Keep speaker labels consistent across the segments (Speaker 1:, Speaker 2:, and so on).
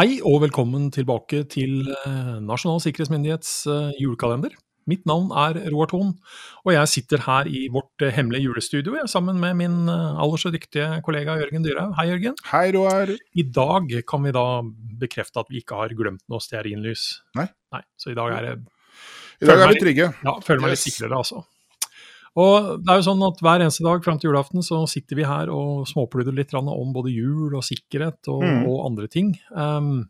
Speaker 1: Hei og velkommen tilbake til eh, Nasjonal sikkerhetsmyndighets eh, julekalender. Mitt navn er Roar Thon, og jeg sitter her i vårt eh, hemmelige julestudio sammen med min aller så dyktige kollega Jørgen Dyrhaug. Hei, Jørgen.
Speaker 2: Hei, Roar.
Speaker 1: I dag kan vi da bekrefte at vi ikke har glemt noe stearinlys.
Speaker 2: Nei.
Speaker 1: Nei. Så i dag er det
Speaker 2: I dag er vi trygge.
Speaker 1: Ja, føler meg litt
Speaker 2: Yes.
Speaker 1: sikrere, altså. Og det er jo sånn at Hver eneste dag fram til julaften så sitter vi her og småpludrer litt om både jul og sikkerhet og,
Speaker 2: Mm.
Speaker 1: og andre ting. Um,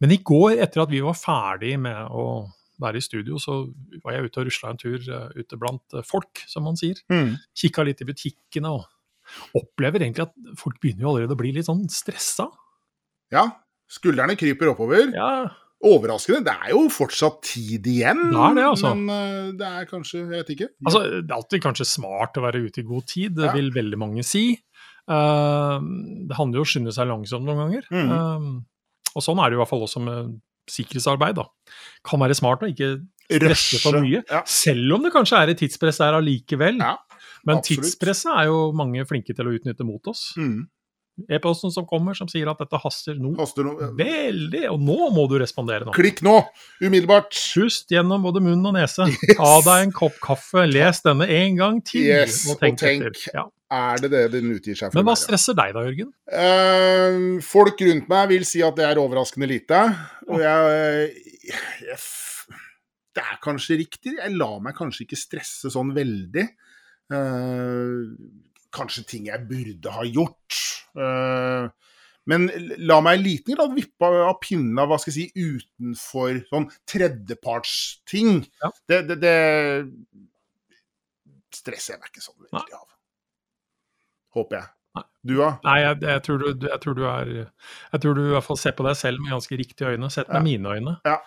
Speaker 1: men i går, etter at vi var ferdig med å være i studio, så var jeg ute og rusla en tur uh, ute blant eh, folk, som man sier.
Speaker 2: Mm.
Speaker 1: Kikka litt i butikkene og opplever egentlig at folk begynner jo allerede å bli litt sånn stressa.
Speaker 2: Ja, skuldrene kryper oppover.
Speaker 1: Ja,
Speaker 2: Overraskende. Det er jo fortsatt tid igjen.
Speaker 1: Det det, altså.
Speaker 2: Men eh, det er kanskje Jeg vet ikke.
Speaker 1: Altså, det er alltid kanskje smart å være ute i god tid, det
Speaker 2: Ja.
Speaker 1: vil veldig mange si. Uh, det handler jo om å skynde seg langsomt noen ganger.
Speaker 2: Mm.
Speaker 1: Uh, og sånn er det i hvert fall også med sikkerhetsarbeid. da. Kan være smart å ikke stresse for mye,
Speaker 2: Ja.
Speaker 1: selv om det kanskje er et tidspress der allikevel.
Speaker 2: Ja,
Speaker 1: Men tidspresset er jo mange flinke til å utnytte mot oss.
Speaker 2: Mm.
Speaker 1: E-posten som kommer som sier at dette haster nå
Speaker 2: Haster noe
Speaker 1: veldig, og nå må du respondere nå.
Speaker 2: Klikk nå! Umiddelbart!
Speaker 1: Pust gjennom både munn og nese. Ta deg en kopp kaffe, les denne en gang til,
Speaker 2: Yes,
Speaker 1: og tenk,
Speaker 2: og tenk.
Speaker 1: Ja.
Speaker 2: Er det det den utgir seg for
Speaker 1: Men hva stresser deg da, Jørgen?
Speaker 2: Uh, folk rundt meg vil si at det er overraskende lite. Og jeg, uh, yes. Det er kanskje riktig. Jeg lar meg kanskje ikke stresse sånn veldig. Uh, kanskje ting jeg burde ha gjort. Eh, men la meg i liten grad vippe av pinnen av hva skal jeg si, utenfor sånn tredjepartsting.
Speaker 1: Ja.
Speaker 2: Det, det, det stresser jeg meg ikke sånn veldig av. Håper jeg.
Speaker 1: Nei.
Speaker 2: Du, da?
Speaker 1: Nei, jeg, jeg, tror du, jeg tror du er Jeg tror du i hvert fall ser på deg selv med ganske riktige øyne, sett med
Speaker 2: Ja.
Speaker 1: mine øyne.
Speaker 2: Ja.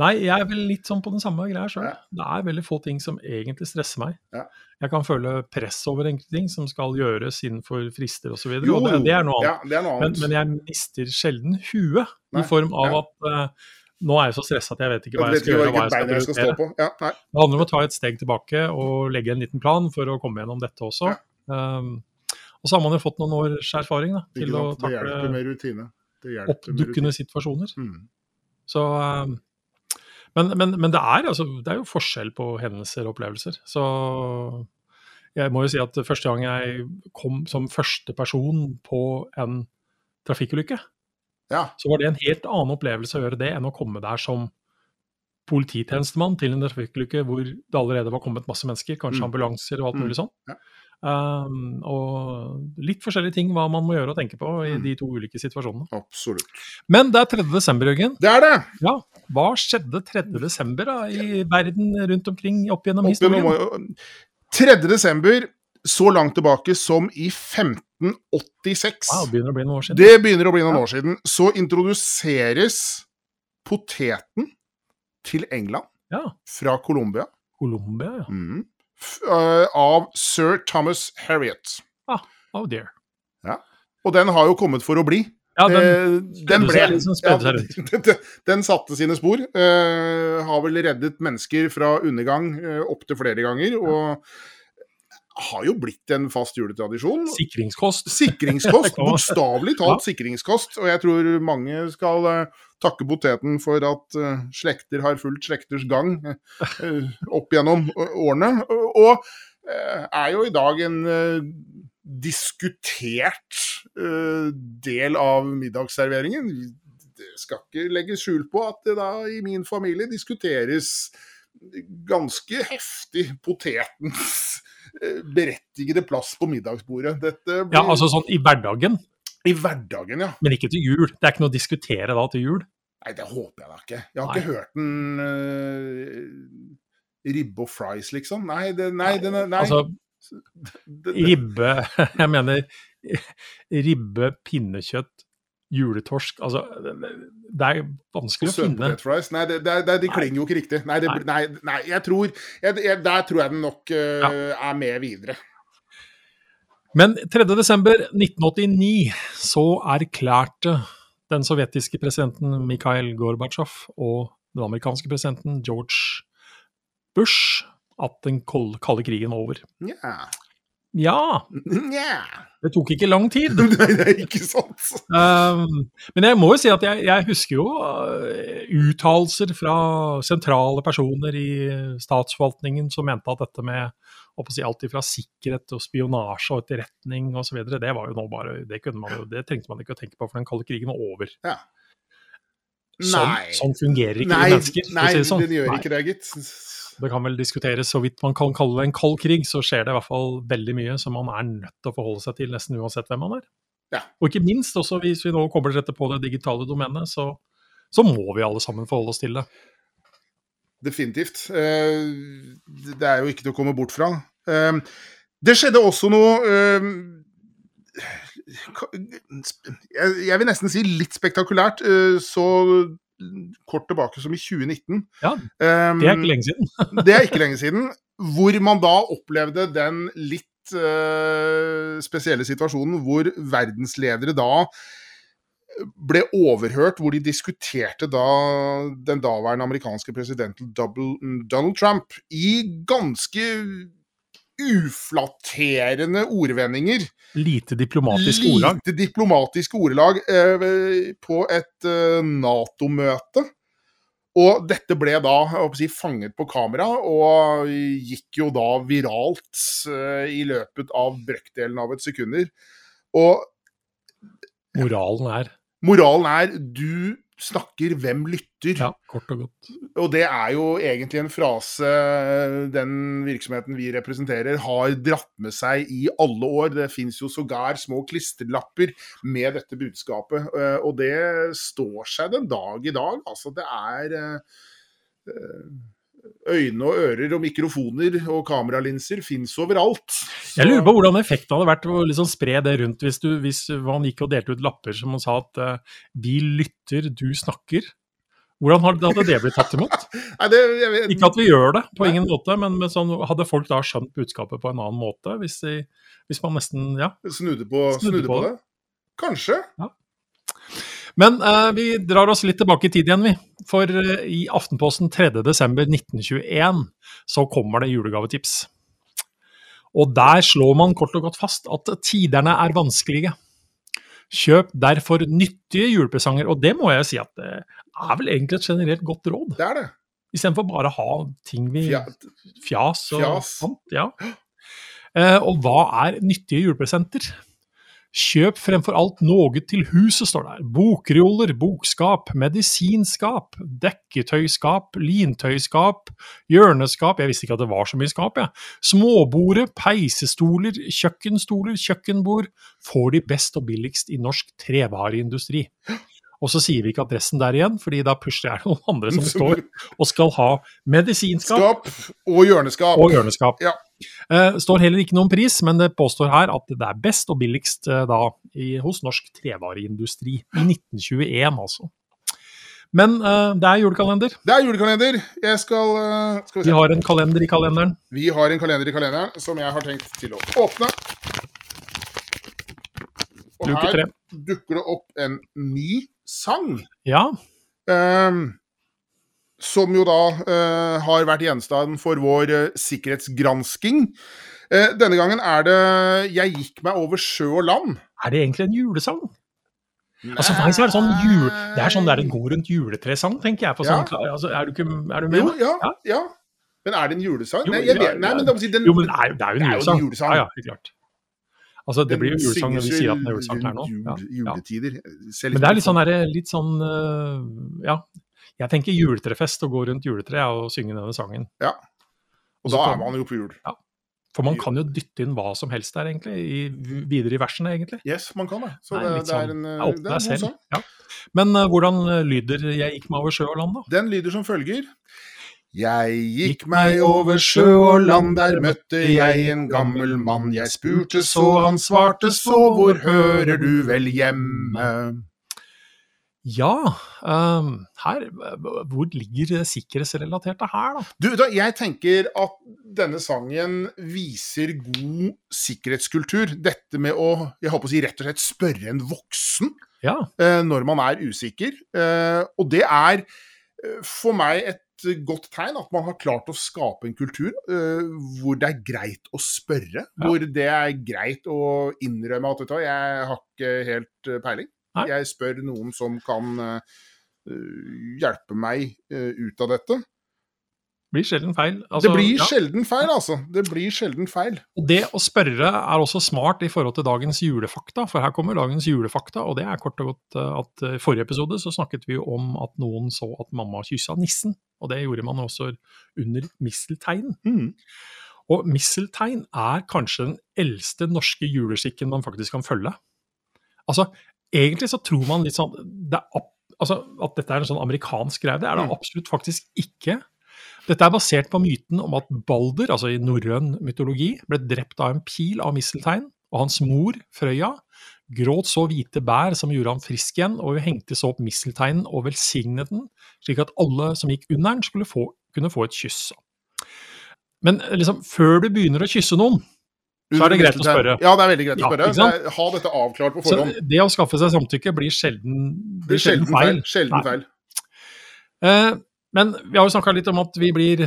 Speaker 1: Nei, jeg er vel litt sånn på den samme greia sjøl.
Speaker 2: Ja.
Speaker 1: Det er veldig få ting som egentlig stresser meg.
Speaker 2: Ja.
Speaker 1: Jeg kan føle press over enkelte ting som skal gjøres innenfor frister osv., det, det er noe annet.
Speaker 2: Ja, det er noe annet.
Speaker 1: men jeg mister sjelden huet,
Speaker 2: Nei,
Speaker 1: i form av at uh, nå er jeg så stressa at jeg vet ikke hva jeg skal gjøre og hva jeg skal
Speaker 2: jeg skal stå
Speaker 1: prioritere.
Speaker 2: på. Ja.
Speaker 1: Det handler om å ta et steg tilbake og legge en liten plan for å komme gjennom dette også. Um, og så har man jo fått noen års erfaring da, til å takle oppdukkende situasjoner.
Speaker 2: Mm.
Speaker 1: Så, um, men, men, men det, er, altså, det er jo forskjell på hendelser og opplevelser. Så jeg må jo si at første gang jeg kom som første person på en trafikkulykke,
Speaker 2: Ja.
Speaker 1: så var det en helt annen opplevelse å gjøre det enn å komme der som polititjenestemann til en trafikkulykke hvor det allerede var kommet masse mennesker, kanskje
Speaker 2: Mm.
Speaker 1: ambulanser og alt
Speaker 2: Mm.
Speaker 1: mulig sånn.
Speaker 2: Ja.
Speaker 1: Um, og litt forskjellige ting hva man må gjøre og tenke på i
Speaker 2: Mm.
Speaker 1: de to ulike situasjonene.
Speaker 2: Absolutt.
Speaker 1: Men det er 3. desember, Jørgen.
Speaker 2: Det er det!
Speaker 1: Ja, hva skjedde 3. desember da, i verden rundt omkring opp gjennom
Speaker 2: Opp
Speaker 1: historien?
Speaker 2: gjennom- 3. desember, så langt tilbake som i 1586.
Speaker 1: Wow, det begynner å bli noen år siden.
Speaker 2: Det begynner å bli noen
Speaker 1: Ja.
Speaker 2: år siden. Så introduseres poteten til England
Speaker 1: Ja,
Speaker 2: fra Colombia
Speaker 1: Colombia, ja.
Speaker 2: mm. Øh, av sir Thomas Harriot.
Speaker 1: Oh dear. Ja.
Speaker 2: Og den har jo kommet for å bli.
Speaker 1: Ja, den,
Speaker 2: Eh, den, ble,
Speaker 1: liksom
Speaker 2: ja, den, den satte sine spor. eh, har vel reddet mennesker fra undergang eh, opptil flere ganger. Og har jo blitt en fast juletradisjon.
Speaker 1: sikringskost.
Speaker 2: Sikringskost. Bokstavelig talt sikringskost. Og jeg tror mange skal uh, takke poteten for at uh, slekter har fulgt slekters gang uh, opp gjennom årene. Og er jo i dag en diskutert del av middagsserveringen. Det skal ikke legges skjul på at det da i min familie diskuteres ganske heftig potetens berettigede plass på middagsbordet. Blir
Speaker 1: Ja, altså sånn i hverdagen,
Speaker 2: i hverdagen, ja.
Speaker 1: men ikke til jul. Det er ikke noe å diskutere da til jul.
Speaker 2: Nei, det håper jeg da ikke. Jeg har
Speaker 1: Nei.
Speaker 2: ikke hørt den uh, ribbe og fries, liksom. Nei, det, nei, den er, nei.
Speaker 1: Altså, ribbe Jeg mener ribbe, pinnekjøtt, juletorsk Altså, det er vanskelig å finne
Speaker 2: fries. Nei, det, det, det, de klinger jo ikke riktig. Nei, det, nei. nei, jeg tror jeg, jeg, Der tror jeg den nok eh, er med videre.
Speaker 1: Men 3.12.1989 så erklærte den sovjetiske presidenten Mikhail Gorbatsjov og den amerikanske presidenten George Bush at den kalde krigen var over.
Speaker 2: Ja.
Speaker 1: Ja.
Speaker 2: Yeah.
Speaker 1: Det tok ikke lang tid.
Speaker 2: Nei, det er ikke sant.
Speaker 1: Um, men jeg må jo si at jeg, jeg husker jo uh, uttalelser fra sentrale personer i statsforvaltningen som mente at dette med si, alt fra sikkerhet og spionasje og etterretning osv., det var jo nå bare det, kunne man det trengte man ikke å tenke på, for den kalde krigen var over.
Speaker 2: Ja.
Speaker 1: Sånn, sånn fungerer ikke
Speaker 2: Nei,
Speaker 1: mennesker.
Speaker 2: nei
Speaker 1: si det sånn.
Speaker 2: den gjør
Speaker 1: Nei.
Speaker 2: ikke det, gitt.
Speaker 1: Det kan vel diskuteres så vidt man kan kalle det en kald krig, så skjer det i hvert fall veldig mye som man er nødt til å forholde seg til, nesten uansett hvem man er.
Speaker 2: Ja.
Speaker 1: Og ikke minst også hvis vi nå kommer rette på det digitale domenet, så, så må vi alle sammen forholde oss til det.
Speaker 2: Definitivt. Eh, Det er jo ikke til å komme bort fra. Eh, Det skjedde også noe eh, Jeg vil nesten si litt spektakulært. Så kort tilbake som i 2019.
Speaker 1: Ja,
Speaker 2: Eh,
Speaker 1: Det er ikke lenge siden.
Speaker 2: Det er ikke lenge siden. Hvor man da opplevde den litt uh, spesielle situasjonen hvor verdensledere da ble overhørt, hvor de diskuterte da den daværende amerikanske presidenten Donald Trump i ganske uflatterende ordvendinger.
Speaker 1: Lite diplomatisk ordlag.
Speaker 2: Lite diplomatiske ordelag eh, på et eh, Nato-møte. Og dette ble da si, fanget på kamera, og gikk jo da viralt eh, i løpet av brøkdelen av et sekunder. Og
Speaker 1: Moralen er
Speaker 2: moralen er du snakker, hvem lytter?
Speaker 1: ja, kort og godt.
Speaker 2: Og det er jo egentlig en frase den virksomheten vi representerer, har dratt med seg i alle år. Det fins jo sågar små klistrelapper med dette budskapet, eh, og det står seg den dag i dag. Altså, det er eh, Øyne og ører og mikrofoner og kameralinser fins overalt.
Speaker 1: Jeg lurer på hvordan effekten hadde vært å liksom spre det rundt hvis, du, hvis man gikk og delte ut lapper som man sa at uh, 'vi lytter, du snakker'. Hvordan hadde det blitt tatt imot?
Speaker 2: Nei, det, jeg
Speaker 1: Ikke at vi gjør det, på
Speaker 2: Nei.
Speaker 1: ingen måte, men, men sånn, hadde folk da skjønt budskapet på en annen måte? Hvis, de, hvis man nesten Ja.
Speaker 2: snudde på,
Speaker 1: Snudde
Speaker 2: snudde
Speaker 1: på
Speaker 2: på det. Kanskje.
Speaker 1: Men eh, vi drar oss litt tilbake i tid igjen, vi. For eh, i Aftenposten 3.12.1921 så kommer det julegavetips. Og der slår man kort og godt fast at tiderne er vanskelige. Kjøp derfor nyttige julepresanger, og det må jeg si at det er vel egentlig et generelt godt råd.
Speaker 2: Det er det.
Speaker 1: Istedenfor bare å ha ting vi Fjas og
Speaker 2: Fjas.
Speaker 1: sånt. Ja. Eh, og hva er nyttige julepresenter? Kjøp fremfor alt noe til huset, står det her. Bokreoler, bokskap, medisinskap, dekketøyskap, lintøyskap, hjørneskap Jeg visste ikke at det var så mye skap, jeg. Småbordet, peisestoler, kjøkkenstoler, kjøkkenbord får de best og billigst i norsk trevareindustri. Og så sier vi ikke adressen der igjen, fordi da pusher jeg noen andre som står og skal ha medisinskap
Speaker 2: Skap og hjørneskap.
Speaker 1: og hjørneskap.
Speaker 2: Ja.
Speaker 1: Eh, står heller ikke noen pris, men det påstår her at det er best og billigst eh, da i, hos norsk trevareindustri. I 1921, altså. Men uh, det er julekalender.
Speaker 2: Det er julekalender. Jeg skal, skal vi,
Speaker 1: Vi har en kalender i kalenderen.
Speaker 2: vi har en kalender i kalenderen som jeg har tenkt til å åpne. Og her dukker det opp en ny sang.
Speaker 1: Ja,
Speaker 2: ehm, som jo da eh, har vært gjenstand for vår eh, sikkerhetsgransking. Eh, denne gangen er det 'Jeg gikk meg over sjø og land'.
Speaker 1: er det egentlig en julesang? Altså, for meg så er det sånn jul... Det er sånn der en går rundt juletresang, tenker jeg. på sånn, altså, er, du ikke, er du med?
Speaker 2: Jo, ja,
Speaker 1: Ja.
Speaker 2: ja. Men er det en julesang?
Speaker 1: Jo,
Speaker 2: nei, jeg
Speaker 1: ja,
Speaker 2: vet, nei, men det, må si, den,
Speaker 1: Jo, men det er, det er jo en
Speaker 2: Det jo en
Speaker 1: julesang.
Speaker 2: julesang.
Speaker 1: Ja, ja, helt klart. Altså, det
Speaker 2: den
Speaker 1: blir jo julesang når vi sier at den er julesang her nå. Ja, ja.
Speaker 2: Juletider.
Speaker 1: Men det er litt sånn, litt sånn øh, Ja. Jeg tenker juletrefest og gå rundt juletreet og synge denne sangen.
Speaker 2: Ja, Og da er man jo på jul.
Speaker 1: For man kan jo dytte inn hva som helst der, egentlig. I, videre i versene, egentlig.
Speaker 2: Yes, man kan det. Så
Speaker 1: Nei,
Speaker 2: det, det er
Speaker 1: sånn,
Speaker 2: en,
Speaker 1: ja,
Speaker 2: eh,
Speaker 1: opp
Speaker 2: det er en god sang.
Speaker 1: Ja. Men uh, hvordan øh, lyder 'Jeg gikk meg over sjø og land', da?
Speaker 2: Den lyder som følger. Jeg gikk meg over sjø og land, der møtte jeg en gammel mann. Jeg spurte så, han svarte så, hvor hører du vel hjemme?
Speaker 1: Ja, um, her Hvor ligger det sikkerhetsrelaterte her, da?
Speaker 2: Du, da, jeg tenker at denne sangen viser god sikkerhetskultur. Dette med å, jeg håper å si rett og slett spørre en voksen
Speaker 1: Ja.
Speaker 2: uh, når man er usikker. Uh, og det er eh, for meg et godt tegn at man har klart å skape en kultur hvor det er greit å spørre. Ja. Hvor det er greit å innrømme at jeg har ikke helt peiling. Jeg spør noen som kan uh, hjelpe meg uh, ut av dette.
Speaker 1: Det blir sjelden feil.
Speaker 2: Altså, det blir ja. sjelden feil, altså. Det blir sjelden feil.
Speaker 1: Og Det å spørre er også smart i forhold til dagens julefakta, for her kommer dagens julefakta. Og det er kort og godt eh, at i forrige episode så snakket vi om at noen så at mamma kyssa nissen. Og det gjorde man også under mistelteinen. Mm. Og misteltein er kanskje den eldste norske juleskikken man faktisk kan følge. Altså, egentlig så tror man litt sånn det er, altså, At dette er en sånn amerikansk greie. Det er det mm. absolutt faktisk ikke. Dette er basert på myten om at Balder, altså i norrøn mytologi, ble drept av en pil av misteltein, og hans mor, Frøya, gråt så hvite bær som gjorde ham frisk igjen, og hun hengte så opp mistelteinen og velsignet den, slik at alle som gikk under den, skulle få, kunne få et kyss. Men liksom, før du begynner å kysse noen, så er det greit å spørre.
Speaker 2: Ja, det er veldig greit å spørre. Ha dette avklart på forhånd.
Speaker 1: Så det å skaffe seg samtykke blir sjelden, blir sjelden,
Speaker 2: sjelden feil. Sjelden feil.
Speaker 1: Eh, men vi har jo snakka litt om at vi blir,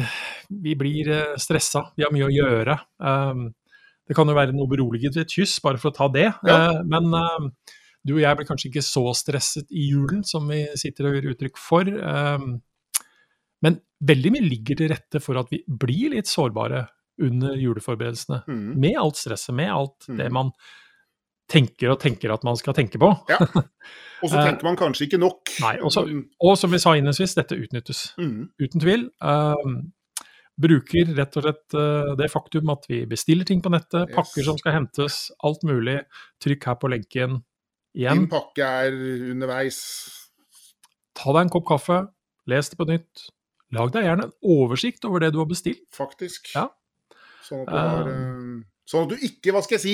Speaker 1: vi blir eh, stressa, vi har mye å gjøre. Eh, det kan jo være noe beroliget ved et kyss, bare for å ta det. Ja. Eh, men uh, du og jeg blir kanskje ikke så stresset i julen som vi sitter og gir uttrykk for. Um, men veldig mye ligger til rette for at vi blir litt sårbare under juleforberedelsene. Mm. Med alt stresset, med alt mm. det man tenker og tenker at man skal tenke på. Ja.
Speaker 2: Og så tenker man kanskje ikke nok.
Speaker 1: Nei, også, Og som vi sa innledningsvis, dette utnyttes. Mm. Uten tvil. Uh, bruker rett og slett uh, det faktum at vi bestiller ting på nettet, yes. pakker som skal hentes, alt mulig. Trykk her på lenken igjen.
Speaker 2: Din pakke er underveis.
Speaker 1: Ta deg en kopp kaffe, les det på nytt. Lag deg gjerne en oversikt over det du har bestilt.
Speaker 2: Faktisk. Ja. Sånn at du har um, Sånn at du ikke, hva skal jeg si,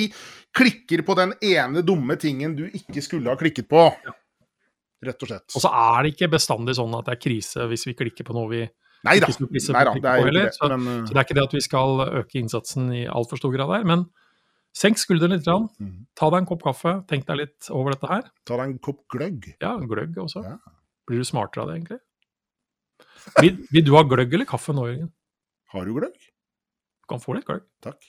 Speaker 2: klikker på den ene dumme tingen du ikke skulle ha klikket på. Ja. Rett og slett.
Speaker 1: Og så er det ikke bestandig sånn at det er krise hvis vi klikker på noe vi
Speaker 2: Nei da, Nei da det er jo det.
Speaker 1: Så, men, uh... så, det er ikke det at vi skal øke innsatsen i altfor stor grad her. Men senk skulderen litt. Rann. Ta deg en kopp kaffe, tenk deg litt over dette her.
Speaker 2: Ta deg en kopp gløgg.
Speaker 1: Ja, gløgg også. Ja. Blir du smartere av det, egentlig? Vil, vil, du ha gløgg eller kaffe nå, Jørgen?
Speaker 2: Har du gløgg?
Speaker 1: Kan få litt gløgg.
Speaker 2: Takk.